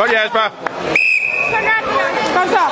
Glória, Espa! Tá, tá.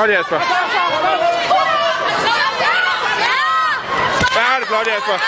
Godt, Jasper. Hvad har det flot, Jasper?